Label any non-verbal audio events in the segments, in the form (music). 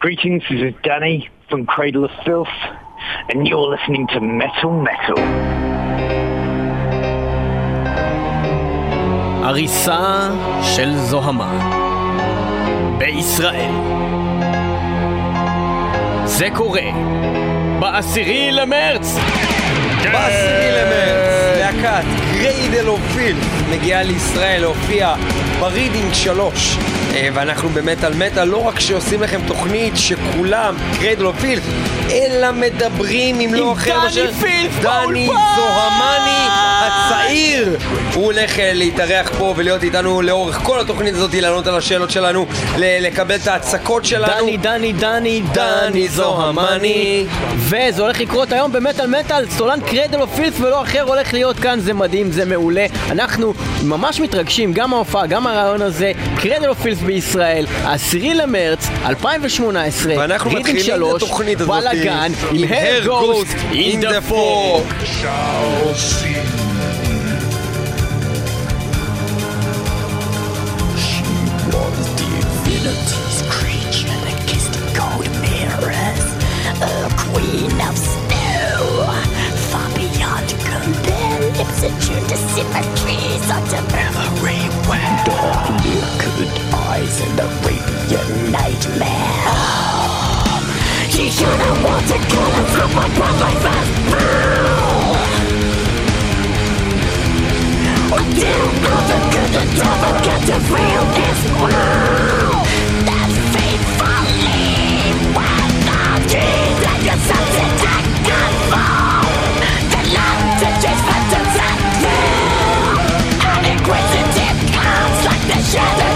Greetings, this is Danny from Cradle of Filth, and you're listening to Metal Metal. הריסה של זוהמה בישראל. זה קורה בעשירי למרץ. בעשירי למרץ, להקת גריידל אופיל מגיעה לישראל להופיע ברידינג 3 אה, ואנחנו במטאל מטאל לא רק שעושים לכם תוכנית שכולם גריידל אופיל אלא מדברים עם לא אחר דני פילף דני! זוהמני הצעיר. הוא הולך אה, להתארח פה ולהיות איתנו לאורך כל התוכנית הזאת לענות על השאלות שלנו לקבל את ההצקות שלנו. דני, דני, דני, דני דני זוהמני. וזה הולך לקרות היום במטאל מטאל, סולן קרדל אוף פילס ולא אחר הולך להיות כאן, זה מדהים, זה מעולה. אנחנו ממש מתרגשים, גם ההופעה, גם הרעיון הזה. קרדל אוף פילס בישראל, העשירי למרץ 2018 ואנחנו מתחילים את שלוש, התוכנית הזאת בלאגן עם עם הר גוסט Ghost in in queen of snow. Far beyond compare lips attuned to symmetries under every well. Dark liquid eyes and a radiant nightmare. She should have wanted color from my blood like that. Until all the good and devil get to feel this world and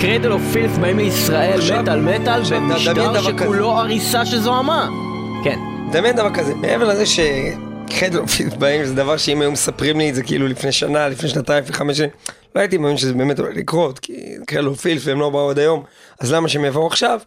קרדל אוף פילס באים לישראל, מטאל מטאל, במשטר. שכולו הריסה שזוהמה. כן. דמיין דבר כזה, מעבר לזה שחדר אופית באים זה דבר שאם היו מספרים לי את זה כאילו לפני שנה, לפני שנתיים, לפני חמש שנים, לא הייתי מאמין שזה באמת הולך לקרות, כי זה קרלו פילס והם לא באו עד היום, אז למה שהם יבואו עכשיו?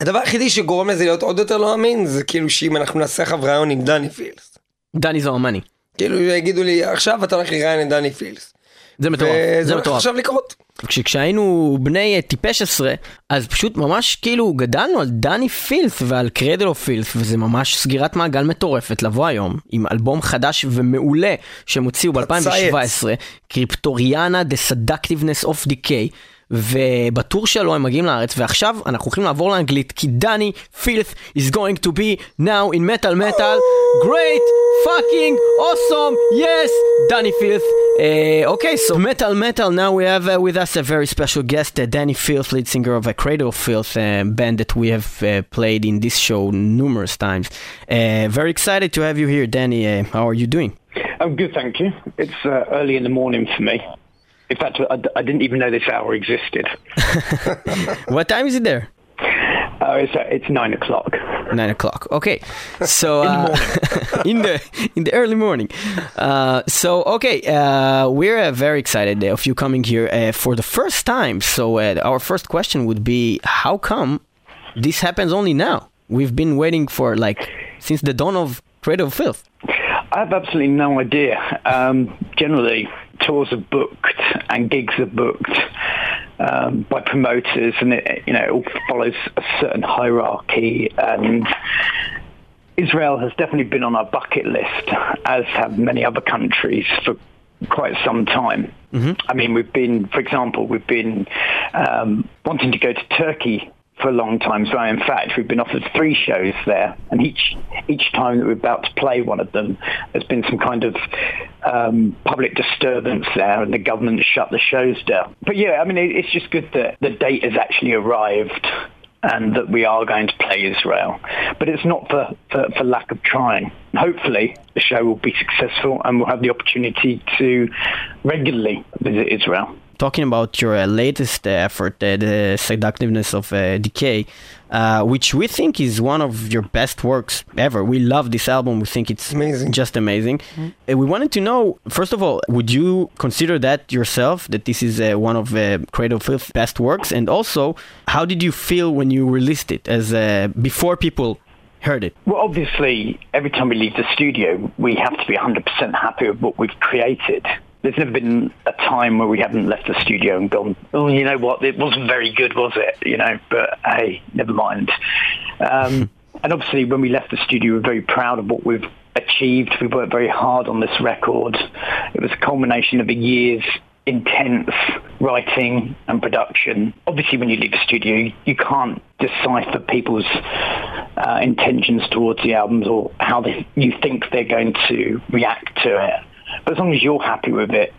הדבר היחידי שגורם לזה להיות עוד יותר לא אמין, זה כאילו שאם אנחנו נעשה עכשיו ראיון עם דני פילס. דני זוהמני. כאילו יגידו לי, עכשיו אתה הולך לראיין את דני פילס. זה מטורף, וזה זה מטורף. עכשיו לקרות. כש- כשהיינו בני אה, טיפש עשרה, אז פשוט ממש כאילו גדלנו על דני פילס ועל קרדל אוף פילס, וזה ממש סגירת מעגל מטורפת לבוא היום עם אלבום חדש ומעולה שהם הוציאו ב-2017, קריפטוריאנה The Seductiveness of Decay. ובטור שלו הם מגיעים לארץ, ועכשיו אנחנו הולכים לעבור לאנגלית, כי דני פילף is going to be now in metal metal, great, fucking, awesome, yes, דני פילף. אוקיי, so metal metal, now we have uh, with us a very special guest, uh, Dani Filth, lead singer of a Cradle of Filth uh, band that we have uh, played in this show numerous times. Uh, very excited to have you here, Dani. Uh, how are you doing? I'm good, thank you. It's uh, early in the morning for me. In fact, I, I didn't even know this hour existed. (laughs) what time is it there Uh, it's, uh, it's nine o'clock. Nine o'clock. Okay, so uh, (laughs) in the in the early morning. Uh, so okay, uh, we're uh, very excited of you coming here uh, for the first time. So uh, our first question would be, how come this happens only now? We've been waiting for like since the dawn of Cradle of Filth. I have absolutely no idea. Um, generally, tours are booked and gigs are booked um, by promoters, and it, you know it all follows a certain hierarchy. And Israel has definitely been on our bucket list, as have many other countries for quite some time. I mean, we've been, for example, we've been um, wanting to go to Turkey for a long time. So in fact, we've been offered three shows there, and each each time that we're about to play one of them, there's been some kind of um, public disturbance there, and the government shut the shows down. But yeah, I mean, it, it's just good that the date has actually arrived. And that we are going to play Israel, but it's not for, for, for lack of trying. Hopefully, the show will be successful, and we'll have the opportunity to regularly visit Israel. Talking about your uh, latest uh, effort, uh, the seductiveness of uh, decay, uh, which we think is one of your best works ever. We love this album. We think it's Amazing. just amazing. Uh, we wanted to know, first of all, would you consider that yourself that this is uh, one of uh, Cradle of Filth's best works? And also, how did you feel when you released it, as uh, before people heard it? Well, obviously, every time we leave the studio, we have to be 100% happy with what we've created. There's never been a time where we haven't left the studio and gone, oh, you know what, it wasn't very good, was it? You know, but hey, never mind. Um, (laughs) and obviously, when we left the studio, we were very proud of what we've achieved. We worked very hard on this record. It was a culmination of a year's intense writing and production. Obviously, when you leave the studio, you, can't decipher people's uh, intentions towards the albums or how they, you think they're going to react to it. But as long as you're happy with it,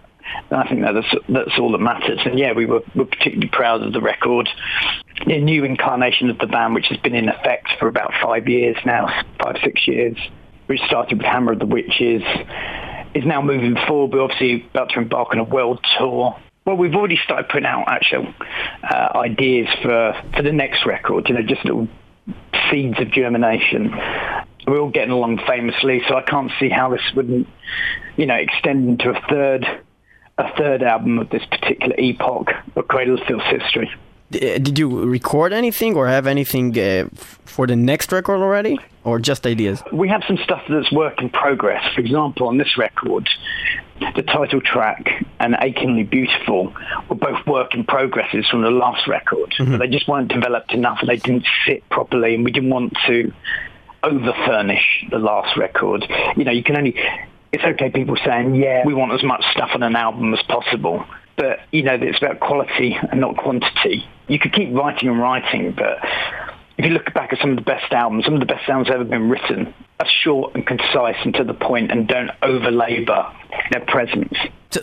I think that that's, that's all that matters. And yeah, we were, were particularly proud of the record. The new incarnation of the band, which has been in effect for about five years now, five, six years, which started with Hammer of the Witches, is now moving forward. We're obviously about to embark on a world tour. Well, we've already started putting out actual uh, ideas for, for the next record, you know, just little seeds of germination. We're all getting along famously, so I can't see how this wouldn't, you know, extend into a third, a third album of this particular epoch of Cradle of Filth's history. Uh, did you record anything or have anything uh, for the next record already? Or just ideas? We have some stuff that's work in progress. For example, on this record, the title track and Achingly Beautiful were both work in progresses from the last record. But they just weren't developed enough and they didn't fit properly and we didn't want to over furnish the last record. You know, you can only it's okay people saying, Yeah, we want as much stuff on an album as possible. But you know, it's about quality and not quantity. You could keep writing and writing, but if you look back at some of the best albums, some of the best albums ever been written are short and concise and to the point and don't over labour their presence.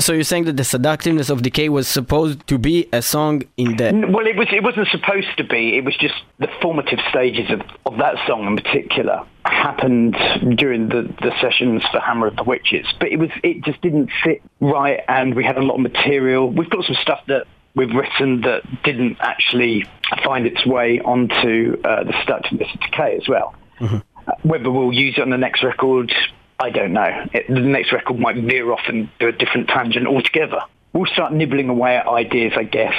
So, you're saying that the seductiveness of decay was supposed to be a song in the Well, it was. It wasn't supposed to be. It was just the formative stages of, of that song in particular happened during the, the sessions for Hammer of the Witches. But it was. It just didn't fit right, and we had a lot of material. We've got some stuff that we've written that didn't actually find its way onto uh, the Seductiveness of Decay as well. Uh, whether we'll use it on the next record, I don't know. It, the next record might veer off and do a different tangent altogether. We'll start nibbling away at ideas, I guess.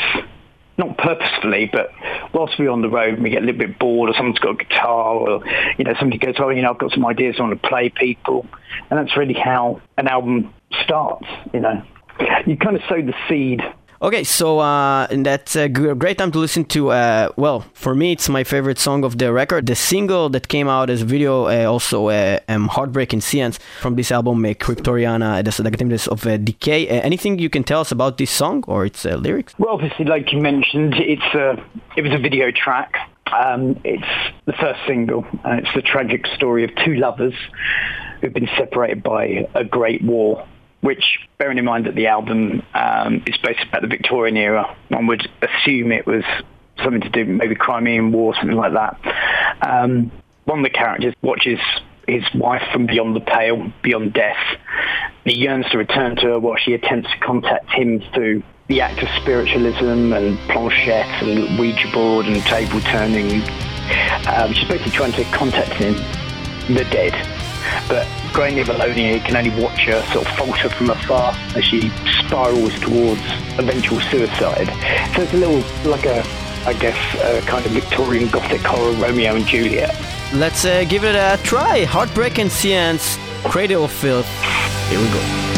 Not purposefully, but whilst we're on the road and we get a little bit bored or someone's got a guitar or, you know, somebody goes, oh, you know, I've got some ideas I want to play people. And that's really how an album starts, you know. You kind of sow the seed Okay, so uh, that's a great time to listen to. Uh, well, for me, it's my favorite song of the record. The single that came out as a video, uh, also uh, um, "Heartbreak in Seance" from this album, uh, "Cryptoriana," the seductiveness of uh, decay. Uh, anything you can tell us about this song or its uh, lyrics? Well, obviously, like you mentioned, it's a, it was a video track. Um, it's the first single, and it's the tragic story of two lovers who've been separated by a great war. Which, bearing in mind that the album um, is based about the Victorian era, one would assume it was something to do maybe Crimean War, something like that. Um, one of the characters watches his wife from beyond the pale, beyond death. He yearns to return to her while she attempts to contact him through the act of spiritualism and planchette and Ouija board and table turning. Um, she's basically trying to contact him, the dead. But Grainy Valonia can only watch her sort of falter from afar as she spirals towards eventual suicide. So it's a little like a, I guess, a kind of Victorian Gothic horror Romeo and Juliet. Let's uh, give it a try. "Heartbreak and Seance," "Cradle of Filth." Here we go.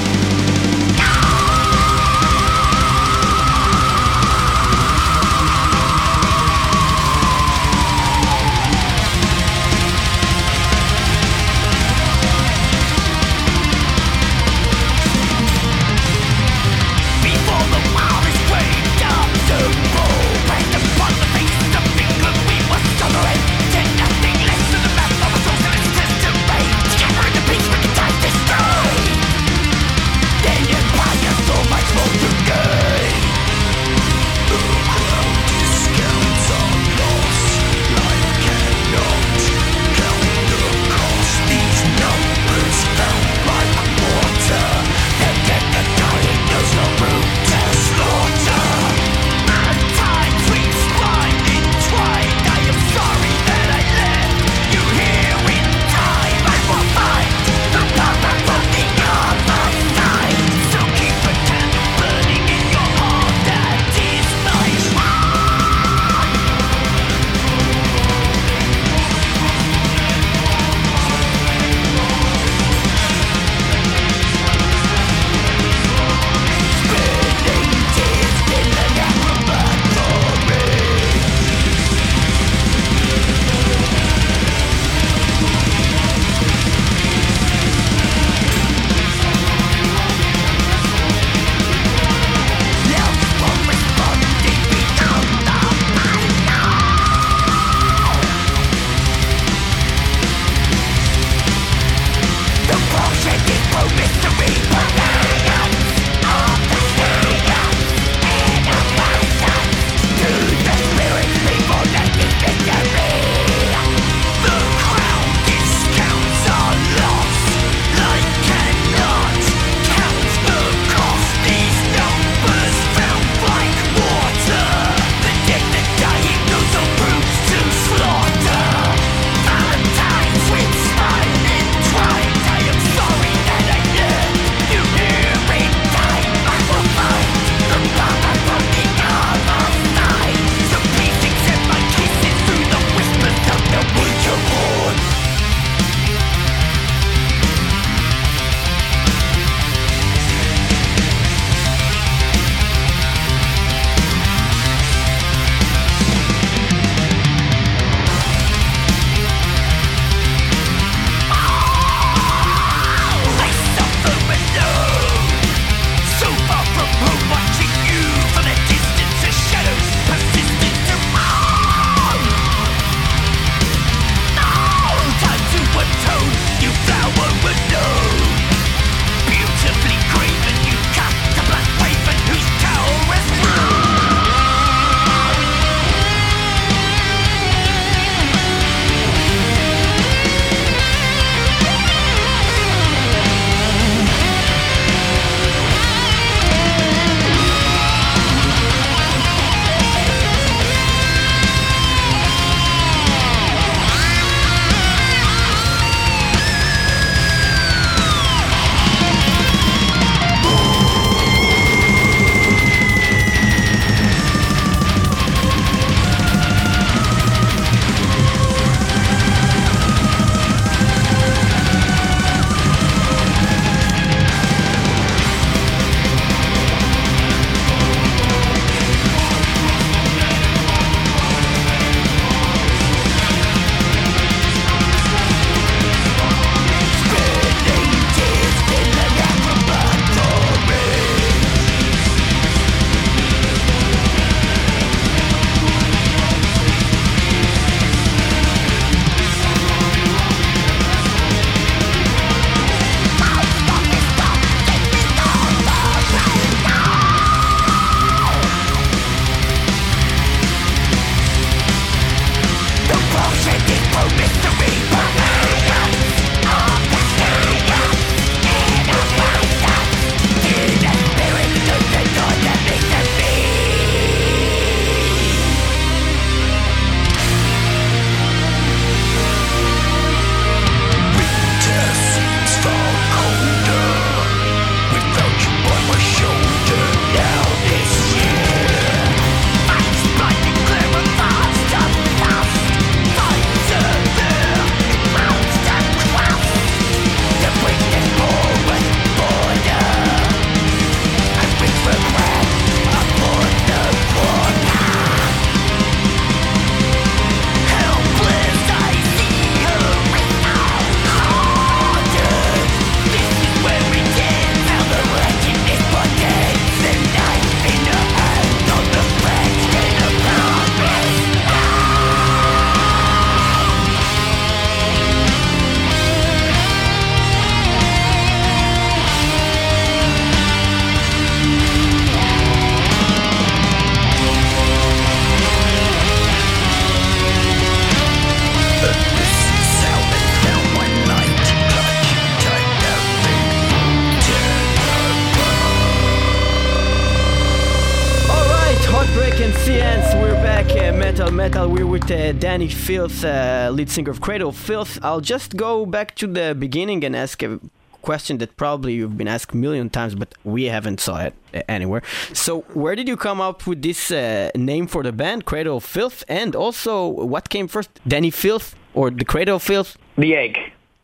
Uh, Dani Filth, uh, lead singer of Cradle of Filth. I'll just go back to the beginning and ask a question that probably you've been asked a million times, but we haven't saw it uh, anywhere. So, where did you come up with this uh, name for the band, Cradle of Filth? And also, what came first, Dani Filth or the Cradle of Filth? The egg,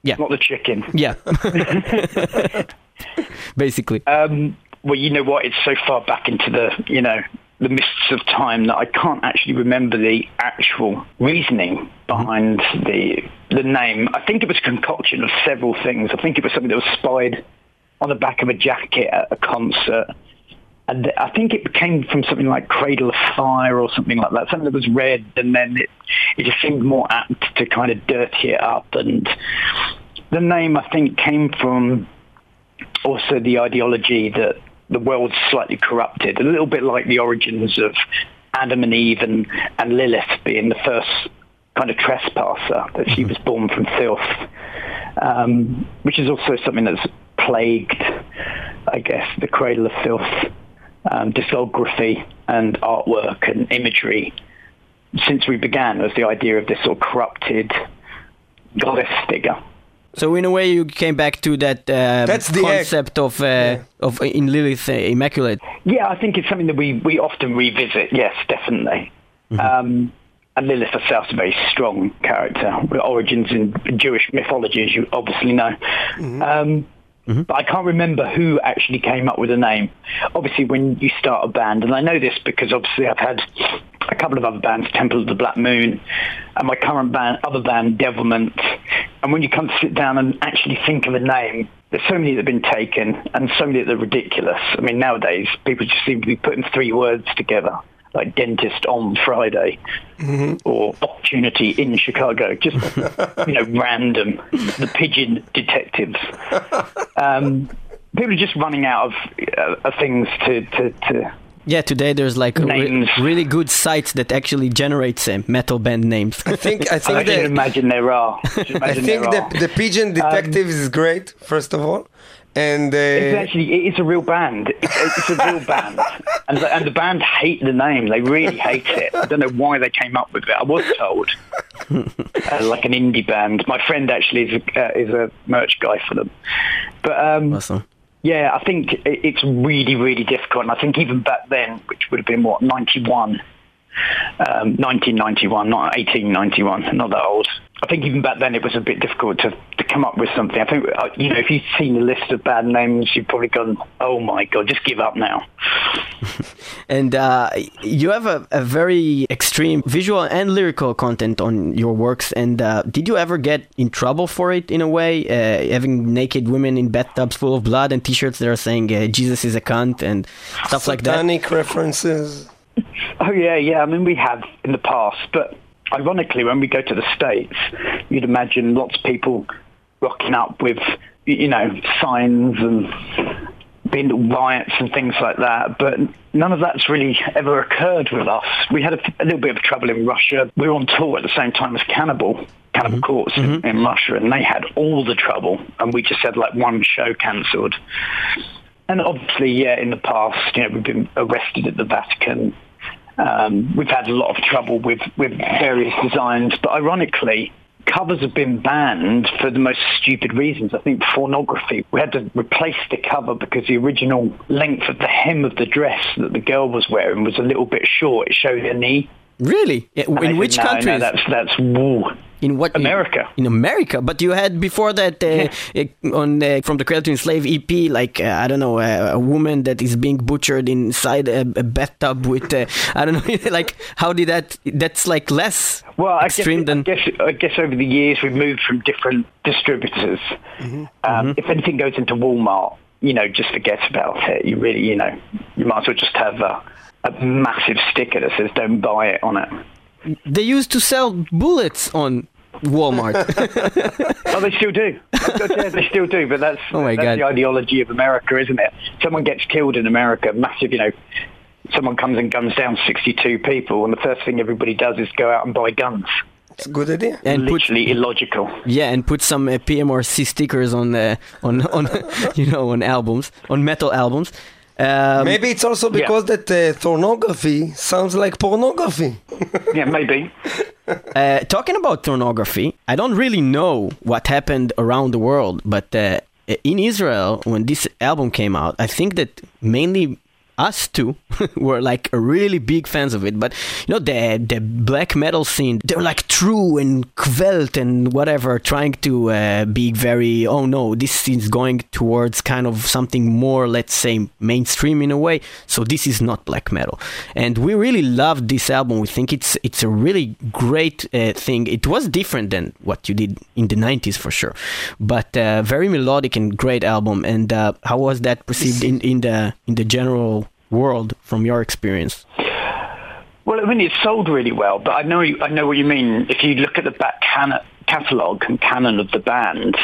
Yeah, not the chicken. yeah. (laughs) (laughs) Basically, Um, well, you know what? It's so far back into the, you know, the mists of time that I can't actually remember the actual reasoning behind the the name. I think it was a concoction of several things. I think it was something that was spied on the back of a jacket at a concert. And I think it came from something like Cradle of Fire or something like that, something that was red, and then it, it just seemed more apt to kind of dirty it up. And the name, I think, came from also the ideology that the world's slightly corrupted, a little bit like the origins of Adam and Eve and, and Lilith being the first kind of trespasser, that she was born from filth, um, which is also something that's plagued, I guess, the cradle of filth um, discography and artwork and imagery since we began was the idea of this sort of corrupted goddess figure. So in a way, you came back to that uh, That's the egg. concept of uh, of in Lilith uh, Immaculate. Yeah, I think it's something that we, we often revisit. Yes, definitely. Um, and Lilith herself is a very strong character, with origins in Jewish mythology, as you obviously know. Um, But I can't remember who actually came up with the name. Obviously, when you start a band, and I know this because obviously I've had a couple of other bands, Temple of the Black Moon, and my current band, other band, Devilment. And when you come to sit down and actually think of a name, there's so many that have been taken and so many that are ridiculous. I mean, nowadays, people just seem to be putting three words together, like dentist on Friday or opportunity in Chicago. Just, (laughs) you know, random. The pigeon detectives. (laughs) Um, people are just running out of, uh, of things to, to, to Yeah, today there's like re- really good sites that actually generates uh, metal band names. I think I (laughs) I think can the, imagine there are. I, (laughs) I think the the pigeon detective is great. First of all, and It's uh, actually it is a real band. It's, it's a real band, (laughs) and the, and the band hate the name. They really hate it. I don't know why they came up with it. I was told, uh, like an indie band. My friend actually is a, uh, is a merch guy for them. But um, awesome. Yeah, I think it, it's really really difficult. And I think even back then, which would have been what ninety one. Um, 1991, not 1891, not that old. I think even back then it was a bit difficult to, to come up with something. I think, uh, you know, if you've seen the list of bad names, you've probably gone, oh my God, just give up now. (laughs) And uh, you have a, a very extreme visual and lyrical content on your works. And uh, did you ever get in trouble for it in a way? Uh, having naked women in bathtubs full of blood and T-shirts that are saying uh, Jesus is a cunt and stuff like that. satanic references. (laughs) Oh yeah, yeah. I mean, we have in the past, but ironically, when we go to the states, you'd imagine lots of people rocking up with, you know, signs and being riots and things like that. But none of that's really ever occurred with us. We had a, a little bit of trouble in Russia. We were on tour at the same time as Cannibal. Cannibal mm-hmm. Corpse in, mm-hmm. in Russia, and they had all the trouble, and we just had like one show cancelled. And obviously, yeah, in the past, you know, we've been arrested at the Vatican. Um, we've had a lot of trouble with, with various designs, but ironically, covers have been banned for the most stupid reasons. I think pornography. We had to replace the cover because the original length of the hem of the dress that the girl was wearing was a little bit short. It showed her knee. Really? In said, which no, country? No, that's that's woo. In what America. In, America, but you had before that uh, uh, on uh, from the Cradle to Enslave EP, like uh, I don't know, uh, a woman that is being butchered inside a, a bathtub with uh, I don't know, (laughs) like how did that? That's like less Well, I guess, extreme than. I guess I guess over the years we've moved from different distributors. Mm-hmm. Um, If anything goes into Walmart, you know, just forget about it. You really, you know, you might as well just have a, a massive sticker that says "Don't buy it" on it. They used to sell bullets on Walmart. (laughs) Oh, they still do. God, yeah, they still do. But that's Oh, my that's God. the ideology of America, isn't it? Someone gets killed in America, massive, you know. Someone comes and guns down 62 people, and the first thing everybody does is go out and buy guns. It's a good idea. and put Literally illogical. yeah, and put some uh, PMRC stickers on uh, on on (laughs) you know on albums on metal albums. Um, Maybe it's also because that uh, pornography sounds like pornography. (laughs) Yeah, maybe. (laughs) Uh, talking about pornography, I don't really know what happened around the world, but uh, in Israel, when this album came out, I think that mainly us two (laughs) were like really big fans of it. But you know, the the black metal scene, they're like true and kvlt and whatever, trying to uh, be very. Oh no, this is going towards kind of something more, let's say, mainstream in a way. So this is not black metal, and we really loved this album. We think it's it's a really great uh, thing. It was different than what you did in the '90s for sure, but uh, very melodic and great album. And uh, how was that perceived in, in the in the general world from your experience? Well, I mean, it sold really well, but I know I know what you mean. If you look at the back can- catalogue and canon of the band,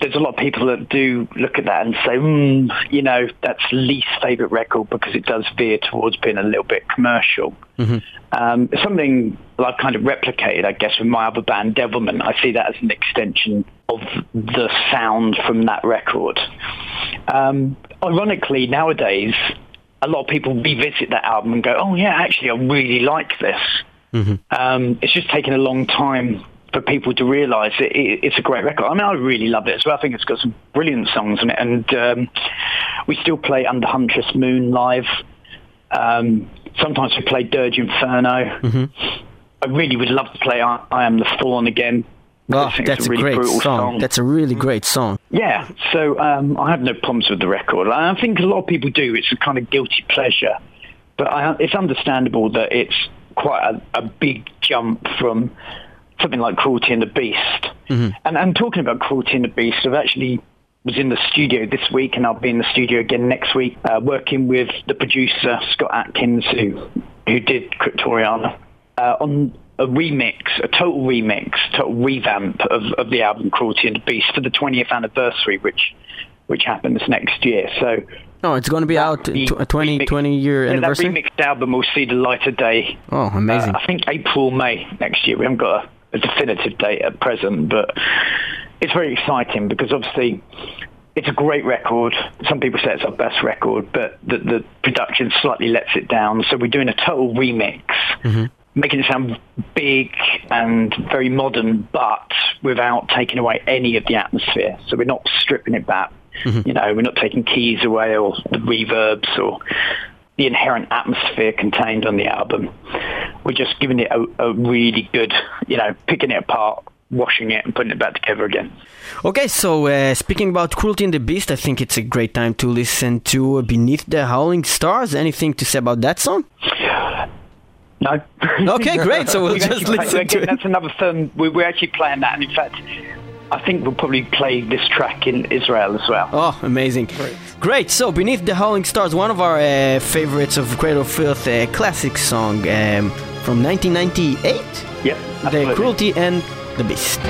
there's a lot of people that do look at that and say, mm, you know, that's least favourite record because it does veer towards being a little bit commercial. Um, something that I've kind of replicated, I guess, with my other band, Devilment. I see that as an extension of the sound from that record. Um, ironically, nowadays, a lot of people revisit that album and go, "Oh yeah, actually, I really like this." Um, it's just taken a long time for people to realise it, it, it's a great record. I mean, I really love it as well. I think it's got some brilliant songs on it, and um, we still play Under Huntress Moon live. Um, sometimes we play Dirge Inferno. I really would love to play I, I Am the Thorn again. Oh, that's a really great brutal song. That's a really great song. yeah, so um, I have no problems with the record. I think a lot of people do. It's a kind of guilty pleasure, but I, it's understandable that it's quite a, a big jump from something like Cruelty and the Beast. And, and talking about Cruelty and the Beast, I've actually was in the studio this week, and I'll be in the studio again next week, uh, working with the producer Scott Atkins, who who did Cryptoriana, uh, on a remix, a total remix, total revamp of, of the album Cruelty and the Beast for the 20th anniversary, which which happens next year. So No, it's going to be out the tw- a 20, remix- 20 year yeah, anniversary. that remixed album will see the light of day. Oh, amazing. Uh, I think April, May next year. We haven't got a, a definitive date at present, but it's very exciting because obviously it's a great record. Some people say it's our best record, but the, the production slightly lets it down. So we're doing a total remix, making it sound big and very modern, but without taking away any of the atmosphere. So we're not stripping it back. You know, we're not taking keys away or the reverbs or the inherent atmosphere contained on the album. We're just giving it a, a really good, you know, picking it apart, washing it and putting it back together again. Okay, so uh, speaking about Cruelty and the Beast, I think it's a great time to listen to Beneath the Howling Stars. Anything to say about that song? No. (laughs) Okay, great. So we'll We've just played- listen to again, it. That's another film. we- We're actually playing that, and in fact, I think we'll probably play this track in Israel as well. Oh, amazing. Great. So, Beneath the Howling Stars, one of our uh, favorites of Cradle of Filth, a classic song um, from 1998, Yep. The. Cruelty and the Beast.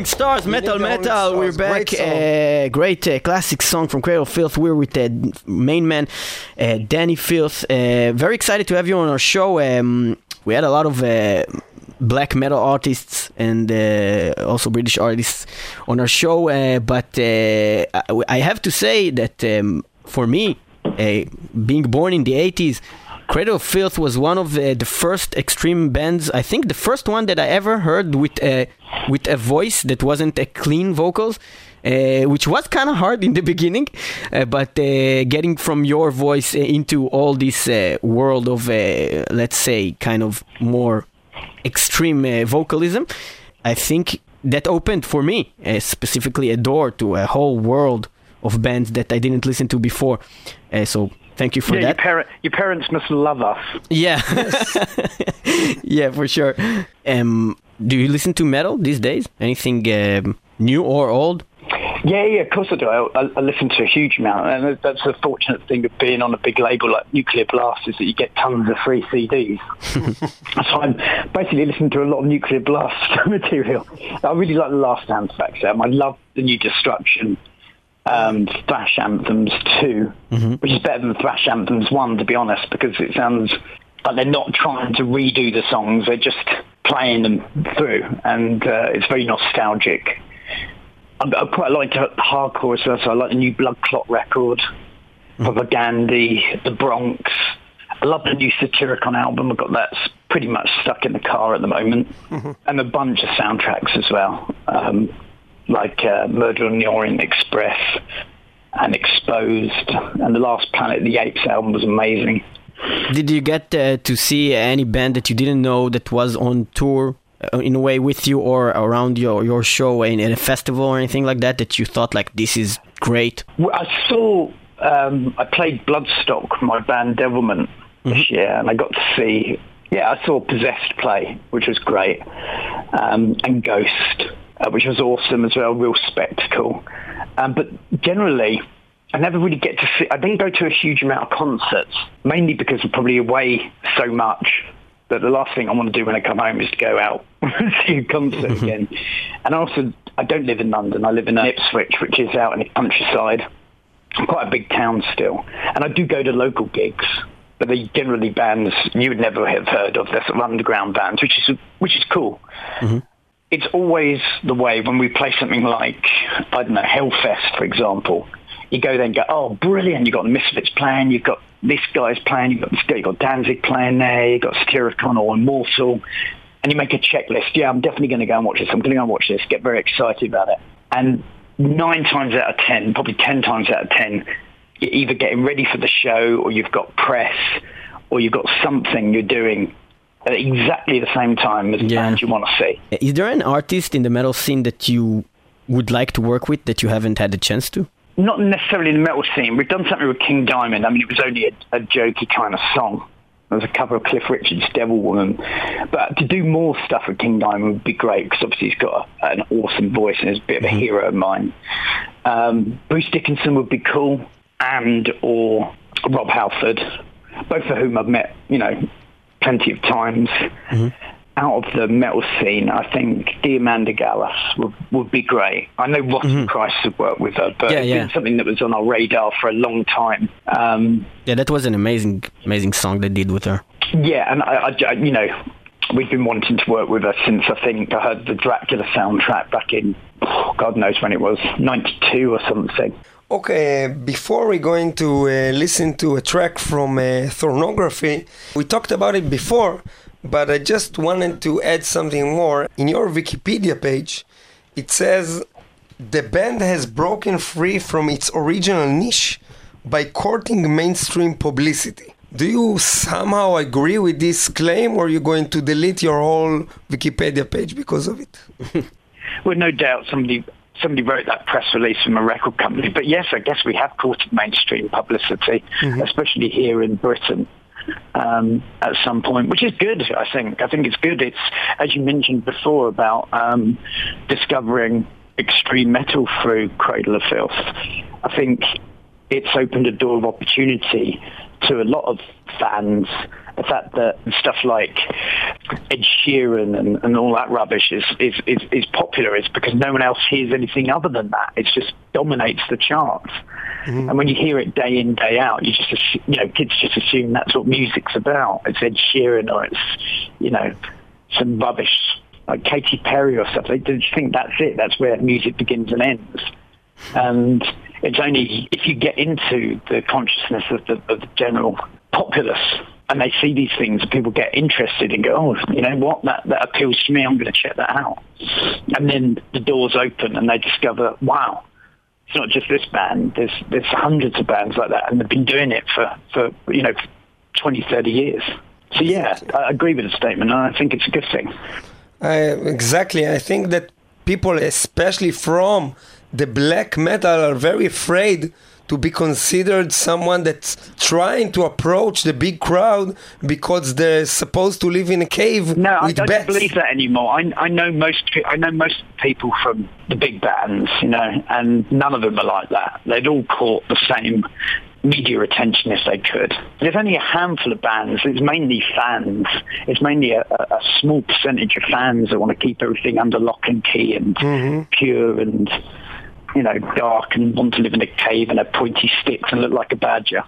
Stars, Metal Metal. We're back. great. Uh, great uh, classic song from Cradle of Filth. We're with the main man, uh, Dani Filth. Uh, very excited to have you on our show. Um, we had a lot of uh, black metal artists and uh, also British artists on our show, uh, but uh, I- I have to say that um, for me, uh, being born in the 80s, Cradle of Filth was one of the, the first extreme bands. I think the first one that I ever heard with a with a voice that wasn't a clean vocals, uh, which was kind of hard in the (laughs) beginning. Uh, but uh, getting from your voice uh, into all this uh, world of, uh, let's say, kind of more extreme uh, vocalism, I think that opened for me uh, specifically a door to a whole world of bands that I didn't listen to before. Uh, so thank you for Yeah, your, that. your parents must love us. Yeah. (laughs) yeah, for sure. Um, do you listen to metal these days? Anything um, new or old? Yeah, yeah, of course I do. I, I, listen to a huge amount, and that's the fortunate thing of being on a big label like Nuclear Blast is that you get tons of free CDs. (laughs) so I'm basically listening to a lot of Nuclear Blast (laughs) material. I really like the Last Facts album. I love the new Destruction um, Thrash Anthems 2, which is better than Thrash Anthems 1, to be honest, because it sounds like they're not trying to redo the songs, they're just playing them through, and uh, it's very nostalgic. I, I quite like hardcore as well, so I like the new Blood Clot record, Propaganda, The Bronx. I love the new Satyricon album. I've got that pretty much stuck in the car at the moment, and a bunch of soundtracks as well, um, like uh, Murder on the Orient Express and Exposed, and the last Planet of the Apes album was amazing. Did you get uh, to see any band that you didn't know that was on tour uh, in a way with you or around your, your show in, in a festival or anything like that that you thought like this is great? Well, I saw, um, I played Bloodstock, my band Devilment, this year, and I got to see, yeah, I saw Possessed play, which was great, um, and Ghost, uh, which was awesome as well, real spectacle. Um, but generally, I never really get to see, I didn't go to a huge amount of concerts, mainly because I'm probably away so much that the last thing I want to do when I come home is to go out (laughs) and see a concert (laughs) again. And also, I don't live in London. I live in Ipswich, which is out in the countryside. Quite a big town still. And I do go to local gigs, but they're generally bands you would never have heard of. They're sort of underground bands, which is which is cool. It's always the way when we play something like, I don't know, Hellfest, for example. You go there and go, oh, brilliant. You've got the Misfits playing. You've got this guy's playing. You've got this guy. You've got Danzig playing there. You've got Satyricon or Immortal. And you make a checklist. Yeah, I'm definitely going to go and watch this. I'm going to go and watch this. Get very excited about it. And nine times out of ten, probably ten times out of ten, you're either getting ready for the show or you've got press or you've got something you're doing at exactly the same time as the Yeah. band you want to see. Is there an artist in the metal scene that you would like to work with that you haven't had the chance to? not necessarily in the metal scene. We've done something with King Diamond. I mean, it was only a, a jokey kind of song. There was a cover of Cliff Richard's Devil Woman. But to do more stuff with King Diamond would be great because obviously he's got a, an awesome voice and is a bit of a hero of mine. Um, Bruce Dickinson would be cool and or Rob Halford, both of whom I've met, you know, plenty of times. Out of the metal scene, I think Diamanda Galas would, would be great. I know Rotting Christ has worked with her, but Yeah, it's yeah. been something that was on our radar for a long time. Um, Yeah, that was an amazing, amazing song they did with her. yeah, and I, I- I- you know, we've been wanting to work with her since I think I heard the Dracula soundtrack back in, oh, God knows when it was, 92 or something. Okay, before we go into uh, listen to a track from uh, Thornography, we talked about it before, but I just wanted to add something more. In your Wikipedia page, it says the band has broken free from its original niche by courting mainstream publicity. Do you somehow agree with this claim, or are you going to delete your whole Wikipedia page because of it? (laughs) Well, no doubt somebody somebody wrote that press release from a record company. But yes, I guess we have courted mainstream publicity, especially here in Britain. Um, at some point, which is good, I think. I think it's good. It's as you mentioned before about um, discovering extreme metal through Cradle of Filth. I think it's opened a door of opportunity to a lot of fans. The fact that stuff like Ed Sheeran and, and all that rubbish is, is, is, is popular is because no one else hears anything other than that. It just dominates the charts. Mm-hmm. And when you hear it day in, day out, you just, you know, kids just assume that's what music's about. It's Ed Sheeran or it's, you know, some rubbish like Katy Perry or stuff. They just think that's it. That's where music begins and ends. And it's only if you get into the consciousness of the, of the general populace and they see these things, people get interested and go, oh, you know what, that, that appeals to me, I'm going to check that out. And then the doors open and they discover, wow, it's not just this band, there's, there's hundreds of bands like that and they've been doing it for, for you know, 20, 30 years. So yeah, I agree with the statement and I think it's a good thing. I, exactly. I think that people, especially from the black metal, are very afraid to be considered someone that's trying to approach the big crowd because they're supposed to live in a cave No, I don't bats. believe that anymore. I, I know most I know most people from the big bands, you know, and none of them are like that. They'd all caught the same media attention if they could. There's only a handful of bands. It's mainly fans. It's mainly a, a, a small percentage of fans that want to keep everything under lock and key and mm-hmm. pure and you know dark and want to live in a cave and have pointy sticks and look like a badger.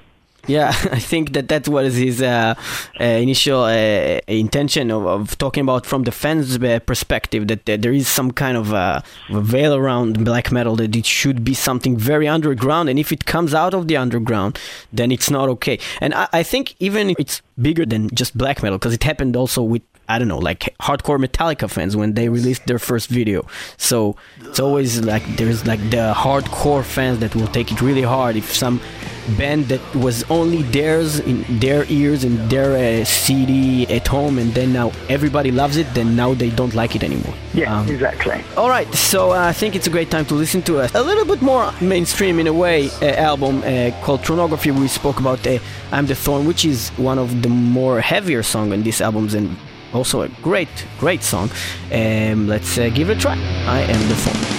Yeah, (laughs) I think that that was his uh, uh, initial uh, intention of, of talking about from the fans' uh, perspective that uh, there is some kind of uh, veil around black metal that it should be something very underground, and if it comes out of the underground, then it's not okay. And I, I think even it's bigger than just black metal because it happened also with I don't know, like hardcore Metallica fans when they released their first video. So it's always like there's like the hardcore fans that will take it really hard if some band that was only theirs in their ears in their uh, CD at home and then now everybody loves it, then now they don't like it anymore. Yeah, Um, exactly. all right, so uh, I think it's a great time to listen to a, a little bit more mainstream in a way uh, album uh, called Thornography. We spoke about uh, "I'm the Thorn," which is one of the more heavier song on these albums and also a great, great song. Um, let's uh, give it a try. I am the Thorn.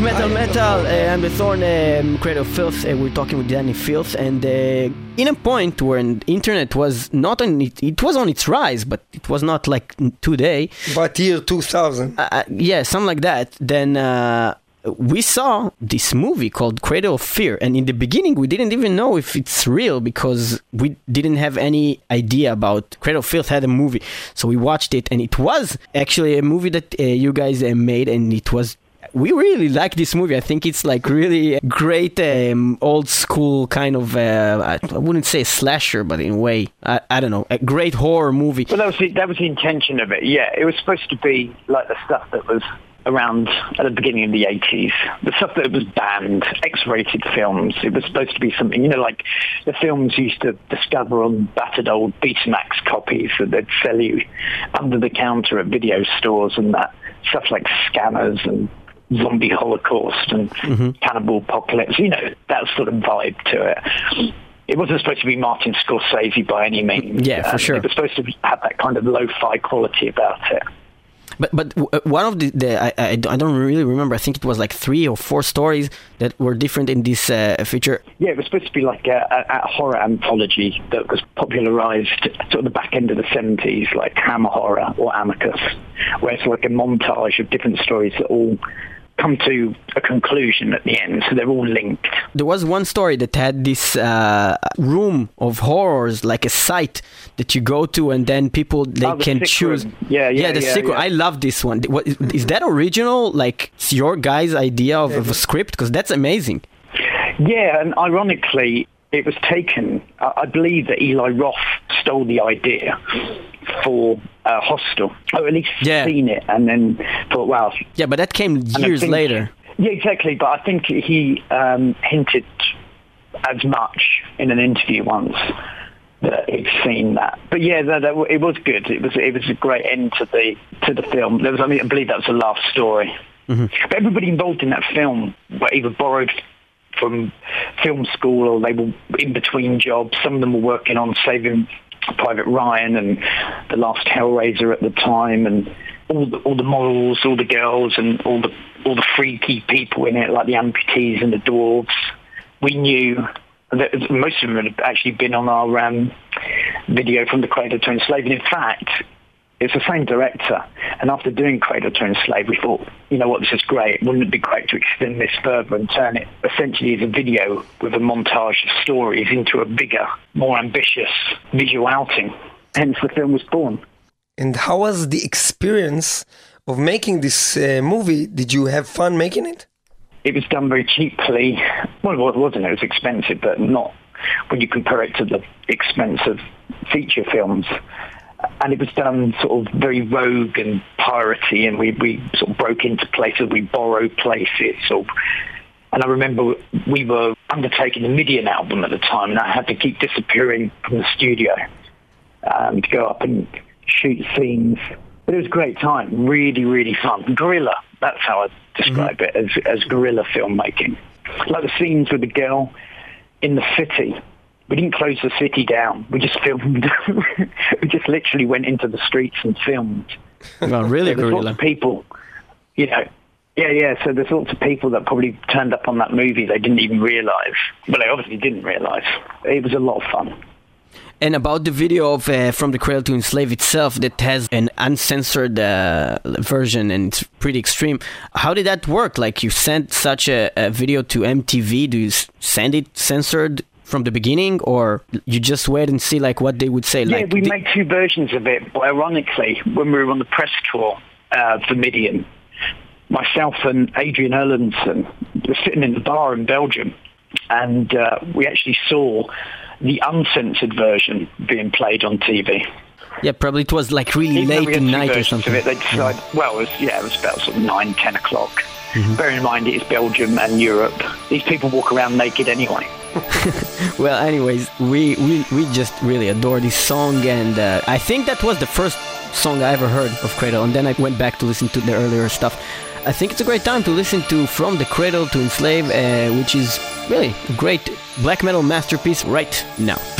Metal Metal. Uh, I'm the Thorn, um, Cradle of Filth. Uh, we're talking with Dani Filth, and uh, in a point where the internet was not on it, it was on its rise, but it was not like today. But year 2000. Uh, uh, yeah, something like that. Then uh, we saw this movie called Cradle of Fear, and in the beginning we didn't even know if it's real because we didn't have any idea about Cradle of Filth had a movie. So we watched it, and it was actually a movie that uh, you guys uh, made, and it was. We really like this movie. I think it's like really great um, old school kind of. Uh, I wouldn't say slasher, but in a way, I, I don't know, a great horror movie. Well, that was the, that was the intention of it. Yeah, it was supposed to be like the stuff that was around at the beginning of the 80s. The stuff that was banned, X-rated films. It was supposed to be something, you know, like the films used to discover on battered old Betamax copies that they'd sell you under the counter at video stores and that stuff like Scanners and Zombie Holocaust and Cannibal Apocalypse. You know, that sort of vibe to it. It wasn't supposed to be Martin Scorsese by any means. Yeah, for Um, sure. It was supposed to have that kind of lo-fi quality about it. But but uh, one of the, the I, I don't I don't really remember. I think it was like three or four stories that were different in this uh, feature. Yeah, it was supposed to be like a, a, a horror anthology that was popularized sort of the back end of the 70s, like Hammer Horror or Amicus, where it's like a montage of different stories that all come to a conclusion at the end, so they're all linked. There was one story that had this uh, room of horrors, like a site that you go to, and then people they Oh, the can choose. room. Yeah, yeah, the yeah, room. yeah. I love this one. What, is, is that original? Like it's your guys' idea of, of a script? Because that's amazing. Yeah, and ironically, it was taken, I I believe that Eli Roth stole the idea for uh, Hostel, or at least Yeah. seen it, and then thought, wow, Yeah, but that came years think- later. Yeah, exactly. But I think he um, hinted as much in an interview once that he'd seen that. But yeah, that, that, it was good. It was it was a great end to the to the film. There was, I mean, I believe that was the last story. But everybody involved in that film were either borrowed from film school or they were in between jobs. Some of them were working on Saving Private Ryan and The Last Hellraiser at the time and all the, all the models, all the girls and all the all the freaky people in it, like the amputees and the dwarves. We knew that most of them had actually been on our um, video from the Cradle to Enslave. And in fact, it's the same director. And after doing Cradle to Enslave, we thought, you know what, this is great. Wouldn't it be great to extend this further and turn it essentially as a video with a montage of stories into a bigger, more ambitious visual outing? Hence the film was born. And how was the experience of making this uh, movie? Did you have fun making it? It was done very cheaply. Well, it wasn't. It was expensive, but not when you compare it to the expense of feature films. And it was done sort of very rogue and piratey, and we, we sort of broke into places, we borrowed places. Or, and I remember we were undertaking the Midian album at the time, and I had to keep disappearing from the studio um, to go up and shoot scenes. But it was a great time, really, really fun. Guerrilla, that's how I describe it, as, as guerrilla filmmaking. Like the scenes with the girl in the city. We didn't close the city down. We just (laughs) filmed. we just literally went into the streets and filmed. Well, really, There's lots of people, you know. Yeah, yeah. So there's lots of people that probably turned up on that movie they didn't even realise. Well, they obviously didn't realise. It was a lot of fun. And about the video of uh, From the Cradle to Enslave itself that has an uncensored uh, version and it's pretty extreme. How did that work? Like you sent such a, a video to MTV, do you send it censored from the beginning or you just wait and see like what they would say? Yeah, like we made two versions of it. But ironically, when we were on the press tour uh, for Midian, myself and Adrian Erlandsson were sitting in the bar in Belgium, and uh, we actually saw the uncensored version being played on TV. yeah, probably it was like really Even late at night or something. It, they decided, well, it was, yeah, it was about sort of 9, 10 o'clock. Mm-hmm. Bear in mind, it is Belgium and Europe. These people walk around naked anyway. (laughs) Well, anyways, we, we, we just really adore this song, and uh, I think that was the first song I ever heard of Cradle, and then I went back to listen to the earlier stuff. I think it's a great time to listen to From the Cradle to Enslave, uh, which is really a great black metal masterpiece right now.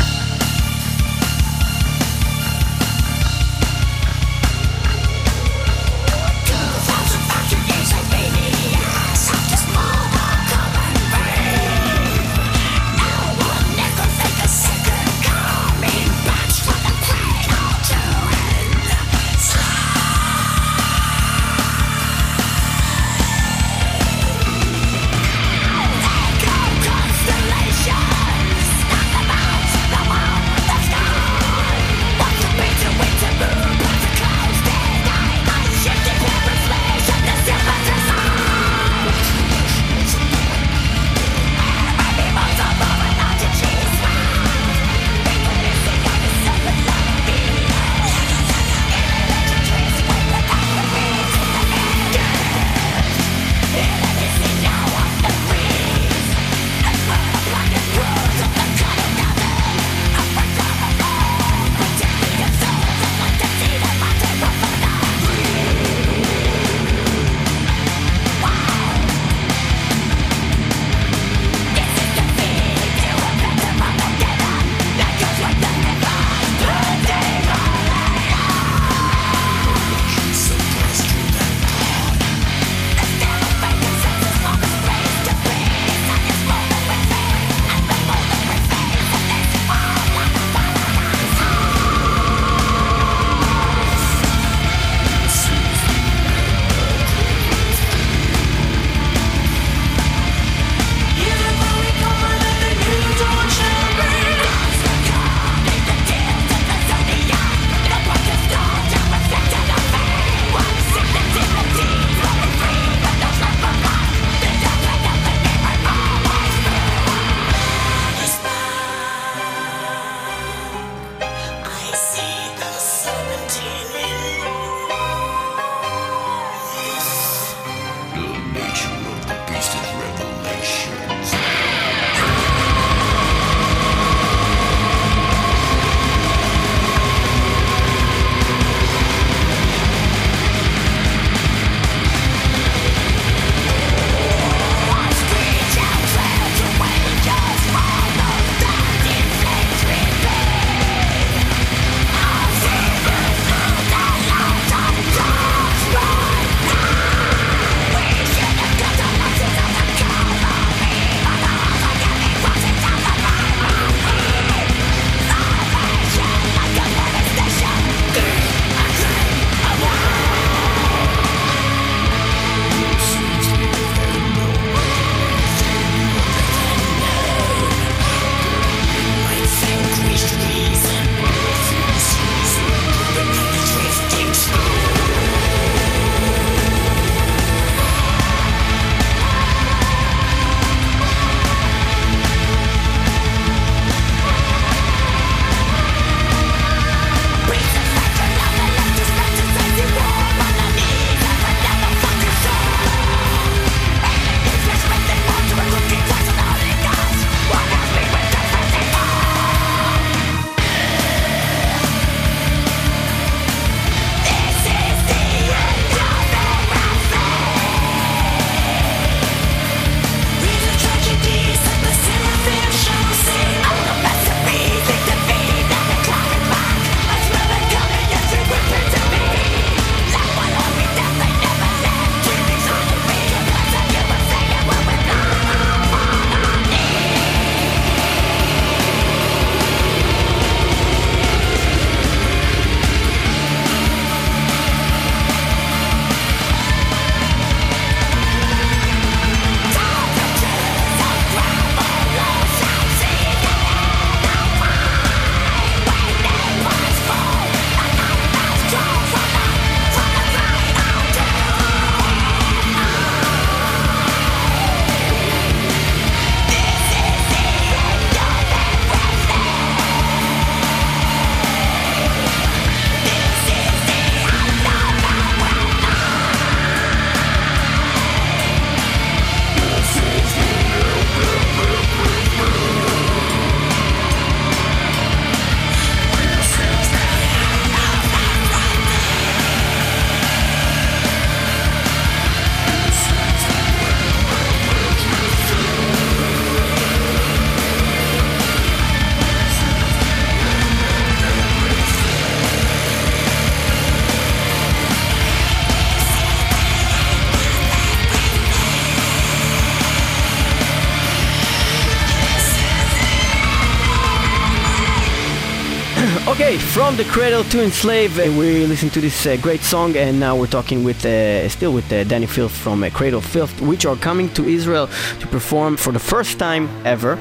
From the cradle to enslave, uh, we listen to this uh, great song, and now we're talking with uh, still with uh, Dani Filth from uh, Cradle Filth, which are coming to Israel to perform for the first time ever.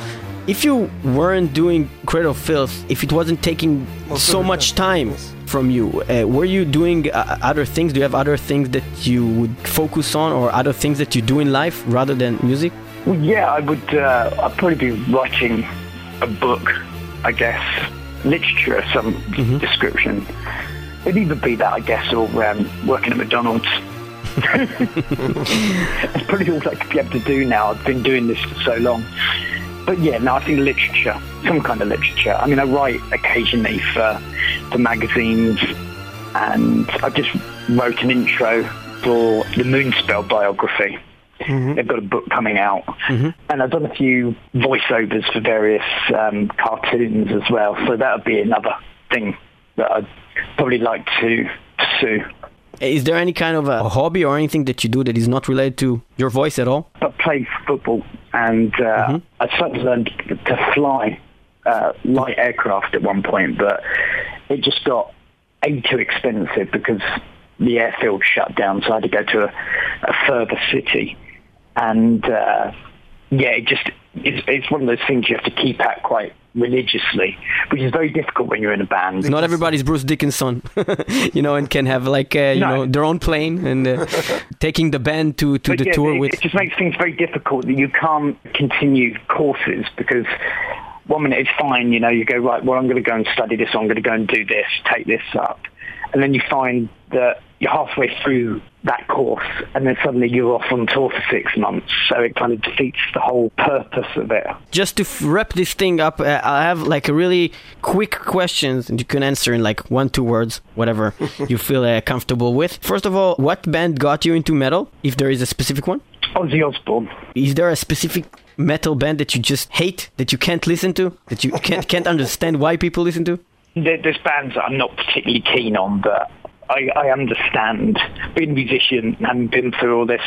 If you weren't doing Cradle Filth, if it wasn't taking Most so much time, yes. from you, uh, were you doing uh, other things? Do you have other things that you would focus on, or other things that you do in life rather than music? Well, yeah, I would. Uh, I'd probably be writing a book, I guess, literature of some description. It'd either be that, I guess, or um, working at McDonald's. (laughs) It's probably all I could be able to do now. I've been doing this for so long. But yeah, no, I think literature, some kind of literature. I mean, I write occasionally for for magazines, and I just wrote an intro for the Moonspell biography. They've got a book coming out, and I've done a few voiceovers for various um, cartoons as well. So that would be another thing that I'd probably like to pursue. Is there any kind of a hobby or anything that you do that is not related to your voice at all? I played football, and uh, I started to learn to fly uh, light aircraft at one point, but it just got a too expensive because the airfield shut down, so I had to go to a, a further city, and uh, yeah, it just it's, it's one of those things you have to keep at quite religiously, which is very difficult when you're in a band. Not everybody's Bruce Dickinson, (laughs) you know, and can have like uh, you No. know their own plane and uh, (laughs) taking the band to to But the yeah, tour it, with. it just makes things very difficult that you can't continue courses because one minute it's fine, you know, you go, right, well, I'm going to go and study this, I'm going to go and do this, take this up. And then you find that you're halfway through that course and then suddenly you're off on tour for six months. So it kind of defeats the whole purpose of it. Just to f- wrap this thing up, uh, I have like a really quick questions and you can answer in like one two words, whatever (laughs) you feel uh, comfortable with. First of all, what band got you into metal? If there is a specific one, Ozzy Osbourne. is there a specific metal band that you just hate that you can't listen to that you can't can't (laughs) understand why people listen to? There's bands that I'm not particularly keen on, but I, I understand. Being a musician and having been through all this,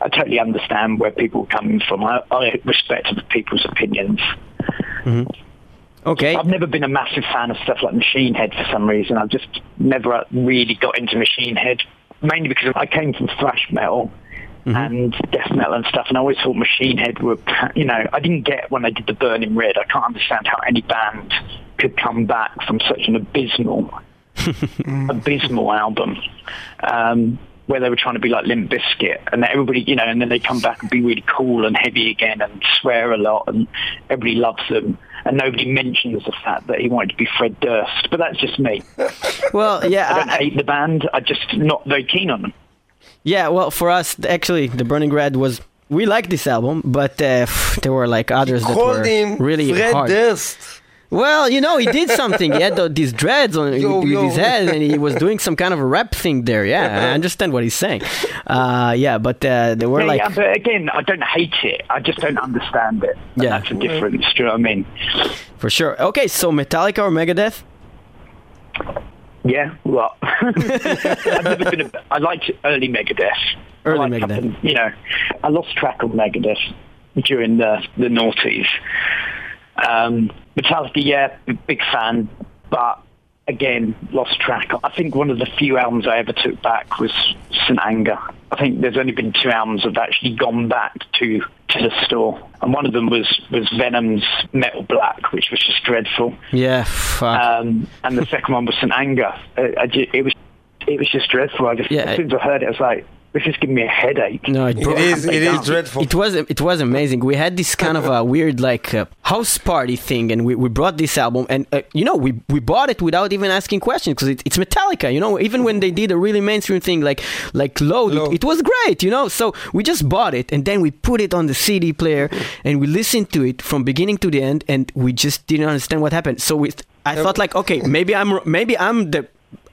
I totally understand where people are coming from. I, I respect people's opinions. Mm-hmm. Okay, I've never been a massive fan of stuff like Machine Head for some reason. I've just never really got into Machine Head, mainly because I came from thrash metal mm-hmm. and death metal and stuff, and I always thought Machine Head were, you know, I didn't get when they did the Burning Red. I can't understand how any band could come back from such an abysmal, (laughs) abysmal album. Um, where they were trying to be like Limp Bizkit, and everybody, you know, and then they come back and be really cool and heavy again and swear a lot, and everybody loves them, and nobody mentions the fact that he wanted to be Fred Durst. But that's just me. (laughs) well, yeah, I don't I- I- hate the band. I'm just not very keen on them. Yeah, well, for us, actually, the Burning Red was we liked this album, but uh, there were like others that were Called him really Fred hard. Durst. Well, you know, he did something. He had the, these dreads on Yo, with yo. his head, and he was doing some kind of a rap thing there. Yeah, I (laughs) understand what he's saying. Uh, yeah, but uh, they were Yeah, like, yeah, but again, I don't hate it. I just don't understand it. And Yeah. that's a difference. Do you know what I mean? for sure. Okay, so Metallica or Megadeth? Yeah, well, (laughs) I've never been. A, I liked early Megadeth. Early liked Megadeth. something- You know, I lost track of Megadeth during the the noughties. Um, Metallica, yeah, big fan, but again, lost track. I think one of the few albums I ever took back was St Anger. I think there's only been two albums I've actually gone back to to the store, and one of them was was Venom's Metal Black, which was just dreadful. Yeah, fuck. Um, and the second one was St Anger. Uh, I it was it was just dreadful. I just Yeah, as soon as I heard it, I was like, this is giving me a headache. no, it, It brought- is, it is dreadful. It was it was amazing. We had this kind of a weird like uh, house party thing, and we, we brought this album, and uh, you know we we bought it without even asking questions because it, it's Metallica. You know, even when they did a really mainstream thing like like Load, Load. It, it was great. You know, so we just bought it, and then we put it on the CD player, and we listened to it from beginning to the end, and we just didn't understand what happened. So we, I thought like, okay, maybe I'm maybe I'm the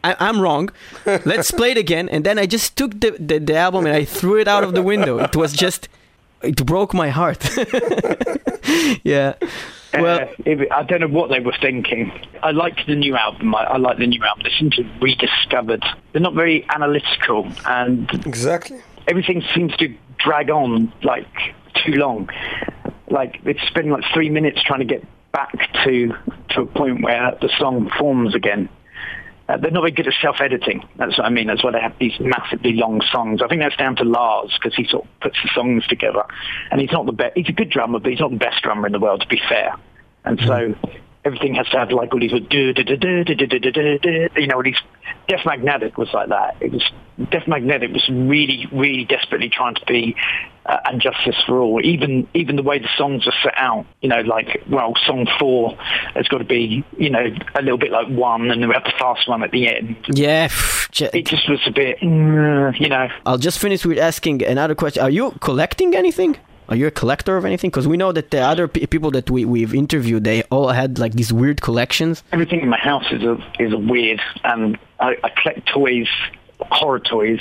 I, I'm wrong. Let's play it again. And then I just took the, the, the album and I threw it out of the window. It was just, it broke my heart. (laughs) yeah. Well, Uh, it- I don't know what they were thinking. I liked the new album. I, I like the new album. They seem to have rediscovered. They're not very analytical, and Exactly. everything seems to drag on like too long. Like they spend like three minutes trying to get back to to a point where the song forms again. Uh, they're not very good at self-editing. That's what I mean. That's why they have these massively long songs. I think that's down to Lars because he sort of puts the songs together. And he's not the best. He's a good drummer, but he's not the best drummer in the world, to be fair. And so everything has to have like all these do do do do do do do do do. You know, these. Death Magnetic was like that. It was Death Magnetic was really, really desperately trying to be uh, and justice for all. Even even the way the songs are set out, you know, like well, song four has got to be, you know, a little bit like one, and then we have the fast one at the end. Yeah, It just was a bit, mm, you know. I'll just finish with asking another question. Are you collecting anything? Are you a collector of anything? Because we know that the other pe- people that we, we've interviewed, they all had like these weird collections. Everything in my house is a is a weird, and I, I collect toys, horror toys.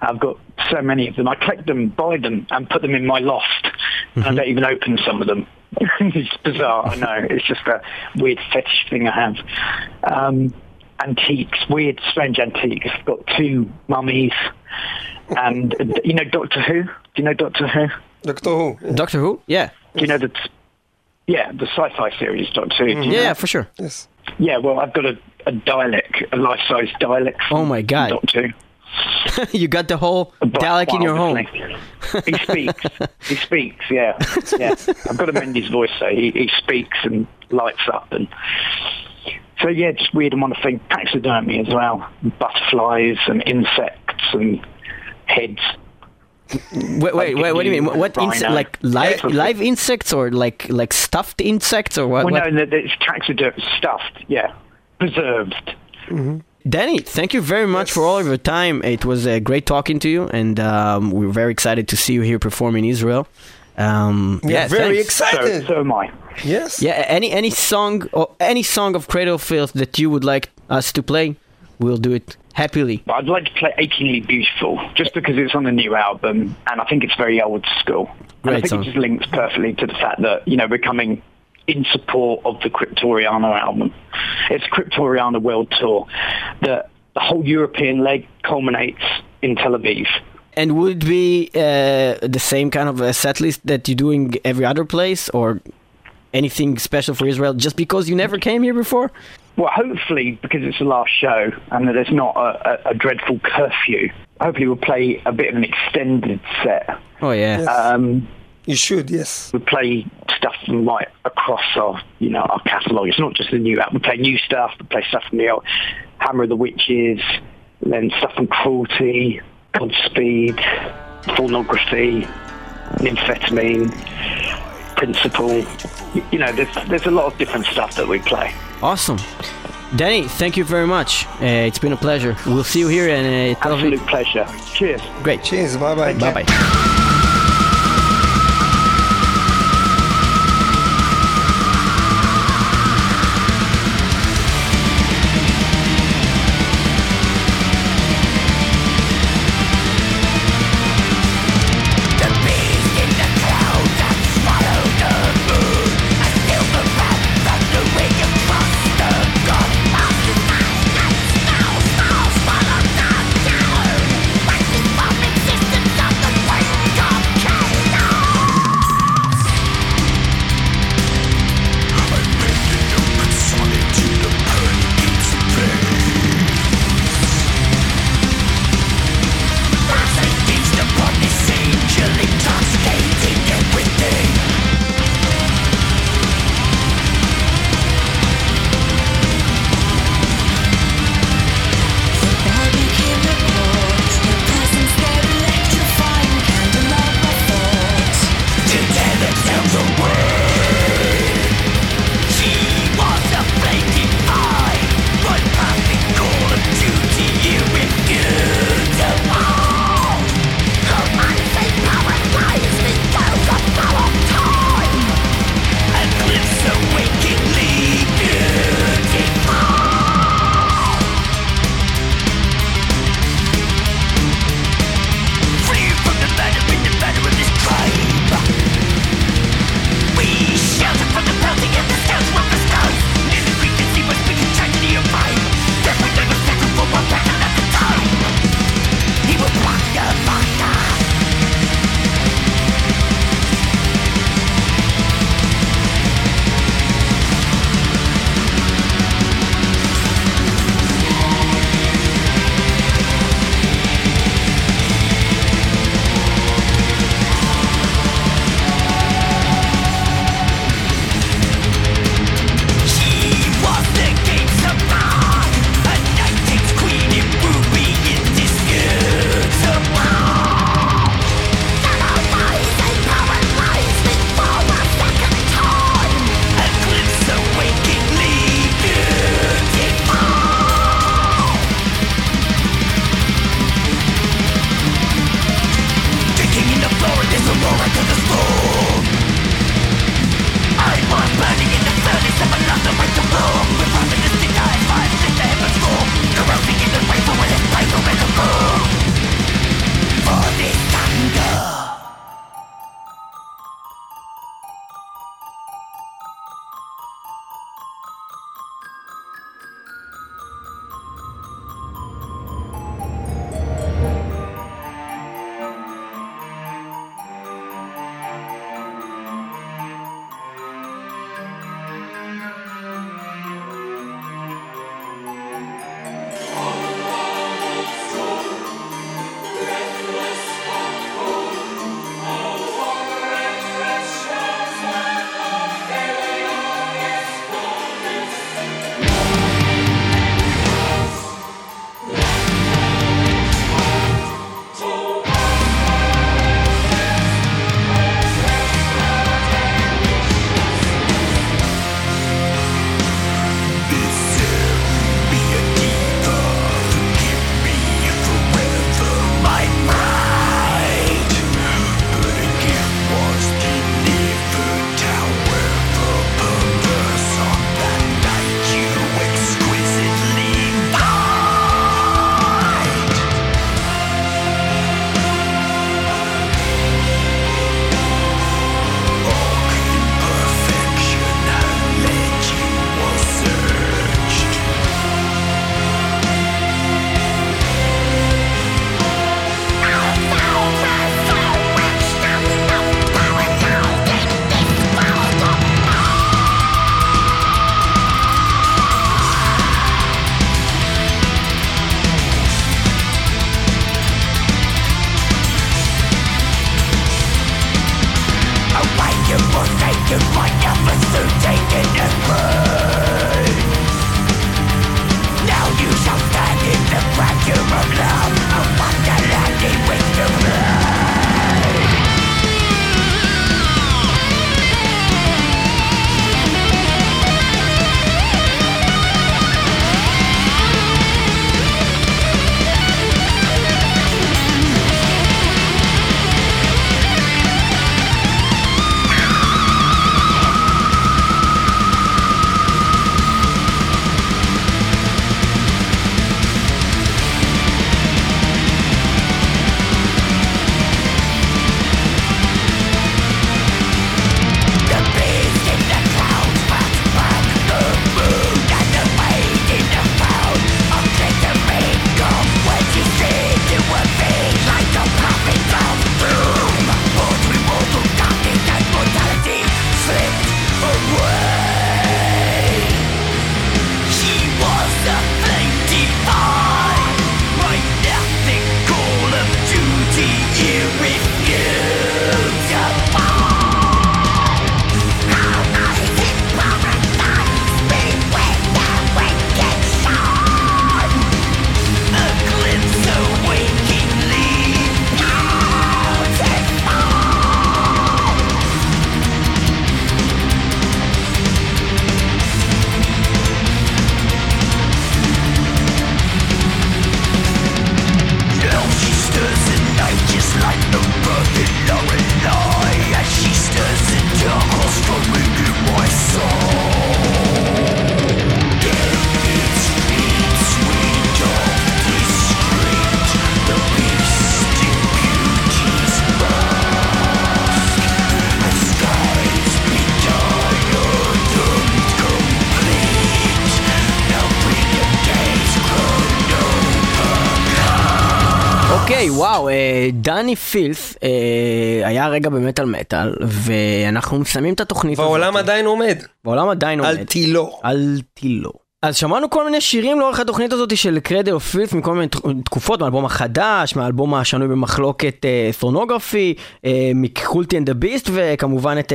I've got so many of them. I collect them, buy them, and put them in my loft. And I don't even open some of them. (laughs) it's bizarre. I know. It's just a weird fetish thing I have. Um, antiques, weird, strange antiques. I've got two mummies, and you know Doctor Who. Do you know Doctor Who? Doctor Who. Doctor Who? Yeah. Do you know that? Yeah, the sci-fi series Doctor Who. Do you mm-hmm. know? Yeah, for sure. Yes. Yeah, well, I've got a, a Dalek, a life-size Dalek. from Oh my God. Doctor Who. (laughs) you got the whole A black Dalek in your home. he speaks. He speaks. Yeah, (laughs) yeah. I've got to mend his voice though. He, he speaks and lights up and. So yeah, just weird and wonderful thing. Taxidermy as well. Butterflies and insects and heads. Wait, wait, wait. What do you mean? What Rhino. insect? Like live, Yeah. live insects or like like stuffed insects or what? Well, what? no, no, it's taxidermy stuffed. Yeah, preserved. Dani, thank you very much for all of your time. It was uh, great talking to you, and um, we're very excited to see you here perform in Israel. Um, We yeah, very thanks. So, excited. so am I. yes. Yeah, any any song or any song of Cradle of Filth that you would like us to play, we'll do it happily. But I'd like to play Achingly Beautiful, just because it's on the new album, and I think it's very old school. and I think song. it just links perfectly to the fact that, you know, we're coming in support of the Cryptoriana album. It's Cryptoriana World Tour. The, the whole European leg culminates in Tel Aviv. And would it be uh, the same kind of a set list that you're doing every other place, or anything special for Israel? Just because you never came here before? Well, hopefully, because it's the last show and that there's not a, a, a dreadful curfew, hopefully we'll play a bit of an extended set. Oh yeah. Yes. Um, you should, yes. we play stuff from right across our, you know, our catalogue. It's not just the new album. We play new stuff. We play stuff from the old Hammer of the Witches, then stuff from Cruelty, Godspeed, Thornography, Nymphetamine, Principle. You know, there's there's a lot of different stuff that we play. Awesome. Dani, thank you very much. Uh, it's been a pleasure. We'll see you here in uh, Tel Aviv. Absolute pleasure. Cheers. Great. Cheers. Bye bye. Bye bye. דני פילס אה, היה רגע במטאל מטאל, ואנחנו מסיימים את התוכנית הזאת. והעולם עדיין עומד. בעולם עדיין עומד. על טילו. על טילו. אז שמענו כל מיני שירים לאורך התוכנית הזאת של קרדל אוף פילס מכל מיני תקופות, מהאלבום החדש, מהאלבום השנוי במחלוקת ת'ורנוגרפי, מקולטי אנד הביסט, וכמובן את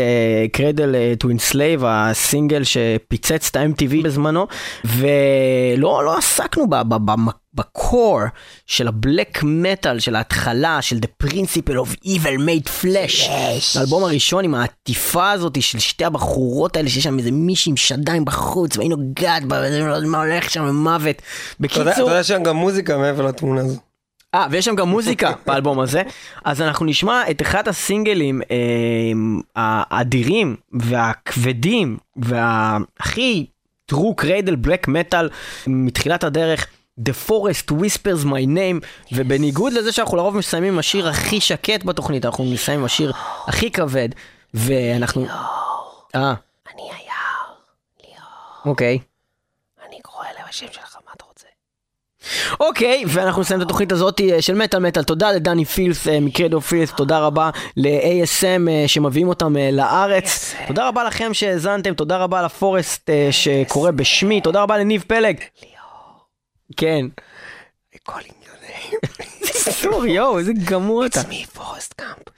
קרדל טו אינסלייב, הסינגל שפיצץ את ה-MTV בזמנו, ולא לא עסקנו ב- ב- במ- בקור של הבלק מטאל, של ההתחלה, של The Principle of Evil Made Flesh. האלבום הראשון עם העטיפה הזאת של שתי הבחורות האלה, שיש שם איזה מישהי עם שדיים בחוץ, והיא נוגעת בה, וזה לא מה הולך שם מוות. אתה יודע- אתה בקיצור... יודע שאין גם מוזיקה מעבר לתמונה הזו. אה, ויש שם גם מוזיקה (laughs) באלבום הזה. אז אנחנו נשמע את אחד הסינגלים אה, האדירים והכבדים והכי true cradle black metal מתחילת הדרך. The Forest Whispers My Name, ובניגוד לזה שאנחנו לרוב מסיימים עם השיר הכי שקט בתוכנית, אנחנו מסיימים עם השיר הכי כבד, ואנחנו... אה. אני היער, אוקיי. אני קורא השם שלך, מה אתה רוצה? אוקיי, ואנחנו נסיים את התוכנית הזאת אה, של מטאל מטאל. תודה לדני פילס אה, מקרדו פילס, תודה רבה ל-ASM אה, שמביאים אותם לארץ. תודה רבה לכם שהאזנתם, תודה רבה לפורסט שקורא בשמי, תודה רבה לניב פלג. כן. כל ענייניים. אסור, יואו, איזה גמור אתה. מי פורסט קאמפ.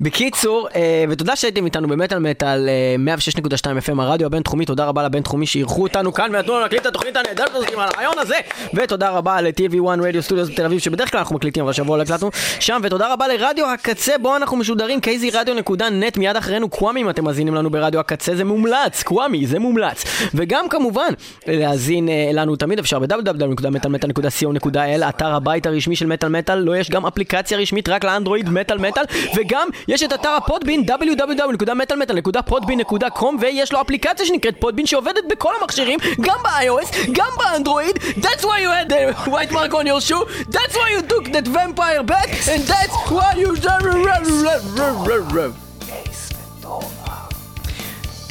בקיצור, אה, ותודה שהייתם איתנו במטאל מטאל אה, 106.2 FM הרדיו הבינתחומי, תודה רבה לבינתחומי שאירחו אותנו כאן ונתנו לנו להקליט את התוכנית הנהדרת הזאת עם הרעיון הזה, ותודה רבה ל-TV1 רדיו סטודיוס בתל אביב, שבדרך כלל אנחנו מקליטים, אבל השבוע לא הקלטנו שם, ותודה רבה לרדיו הקצה, בו אנחנו משודרים, kzradio.net, מיד אחרינו קוואמי, אם אתם מאזינים לנו ברדיו הקצה, זה מומלץ, קוואמי, זה מומלץ. וגם כמובן, להאזין אה, לנו תמיד אפשר ב-www.מטאלמטאל.co.il, אתר הבית הרשמי של מטאל מטאל, לא יש גם אפליקציה רשמית רק לאנדרואיד מטאל מטאל, וגם יש את אתר הפודבין www.מטאלמטאל.podbean.com ויש לו אפליקציה שנקראת פודבין שעובדת בכל המכשירים, גם ב-iOS, גם באנדרואיד, that's why you had the white mark on your shoe, that's why you took that vampire back, and that's why you...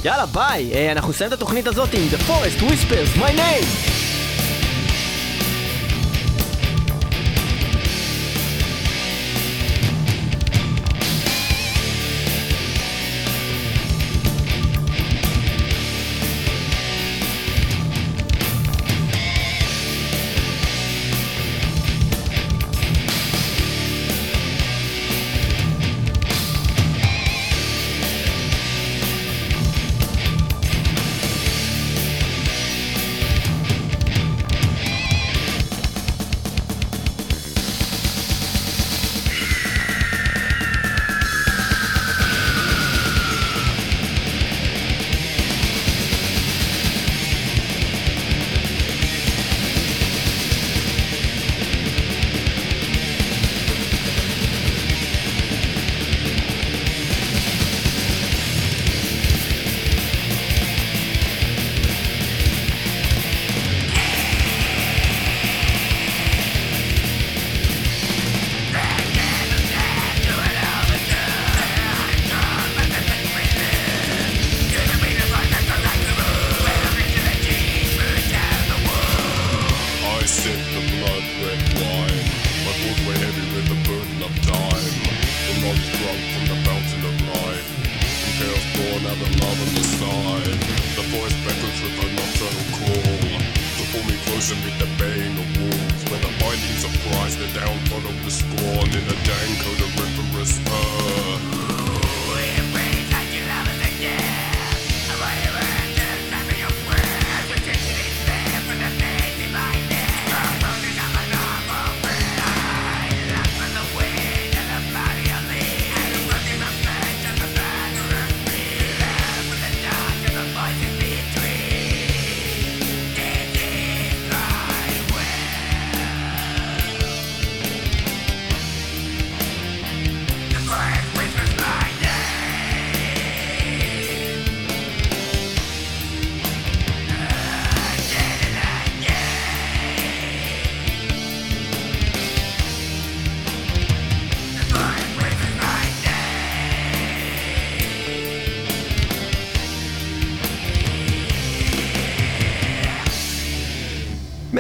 יאללה ביי, אה, אנחנו נסיים את התוכנית הזאת עם The Forest Whispers, my name!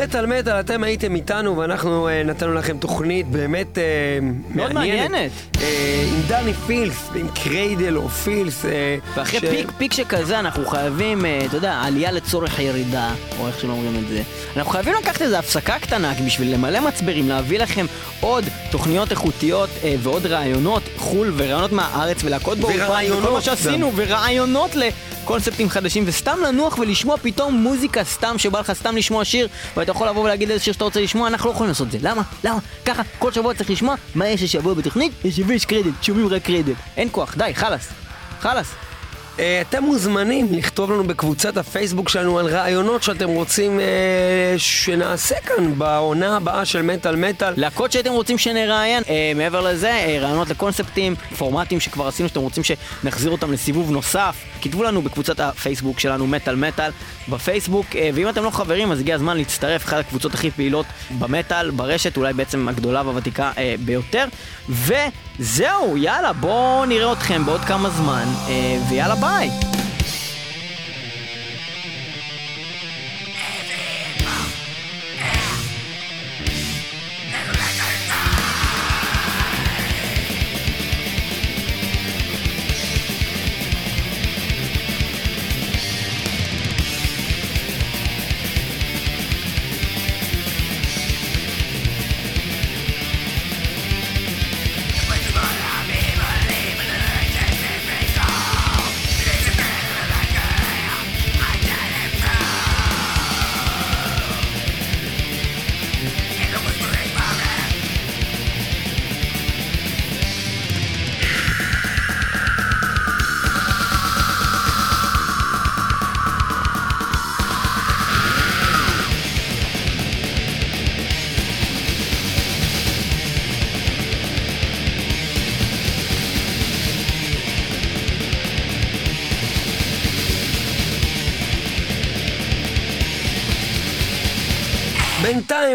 מטאל מטאל, אתם הייתם איתנו ואנחנו אה, נתנו לכם תוכנית באמת אה, מאוד מעניינת. אה, עם דני פילס ועם קריידל או פילס. אה, ואחרי ש- פיק פיק שכזה אנחנו חייבים, אה, אתה יודע, עלייה לצורך ירידה, או איך שלא אומרים את זה. אנחנו חייבים לקחת איזו הפסקה קטנה בשביל למלא מצברים, להביא לכם עוד תוכניות איכותיות אה, ועוד רעיונות חו"ל ורעיונות מהארץ ולהקות באולפן ורעיונות וכל מה. שעשינו ורעיונות לקונספטים חדשים וסתם לנוח ולשמוע פתאום מוזיקה סתם שבא לך סתם לשמוע שיר ואתה יכול לבוא ולהגיד איזה שיר שאתה רוצה לשמוע, אנחנו לא יכולים לעשות את זה. למה? למה? ככה כל שבוע צריך לשמוע מה יש השבוע בתוכנית? יש קרדיט, שומעים רק קרדיט. אין כוח, די, חלאס. חלאס. אה, אתם מוזמנים לכתוב לנו בקבוצת הפייסבוק שלנו על רעיונות שאתם רוצים אה, שנעשה כאן בעונה הבאה של מטאל מטאל. להקות שהייתם רוצים שנראיין, אה, מעבר לזה, רעיונות לקונספטים, פורמטים שכבר עשינו שאתם רוצים שנחזיר אותם לסיבוב נוסף, כתבו לנו בקבוצת הפייסבוק שלנו מטאל מטאל בפייסבוק, ואם אתם לא חברים אז הגיע הזמן להצטרף, אחת הקבוצות הכי פעילות במטאל, ברשת, אולי בעצם הגדולה והוותיקה ביותר, וזהו, יאללה, בואו נראה אתכם בעוד כמה זמן, אה, ויאללה ביי.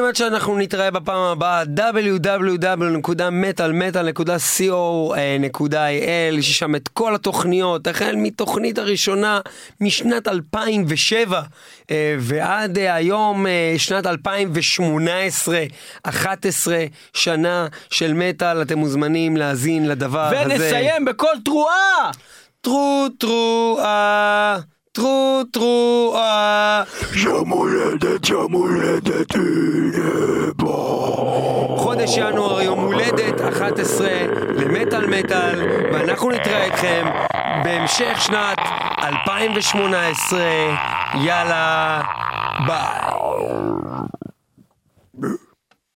בינתיים, עד שאנחנו נתראה בפעם הבאה, www.metalmetal.co.il, יש שם את כל התוכניות, החל מתוכנית הראשונה משנת 2007 אה, ועד אה, היום, אה, שנת 2018, 11 שנה של מטאל, אתם מוזמנים להאזין לדבר הזה. ונסיים בקול תרועה! טרו טרואה, טרו טרואה. יום הולדת, יום הולדת, הנה בוא. חודש ינואר, יום הולדת 11 למטאל מטאל, ואנחנו נתראה איתכם בהמשך שנת 2018. יאללה, ביי.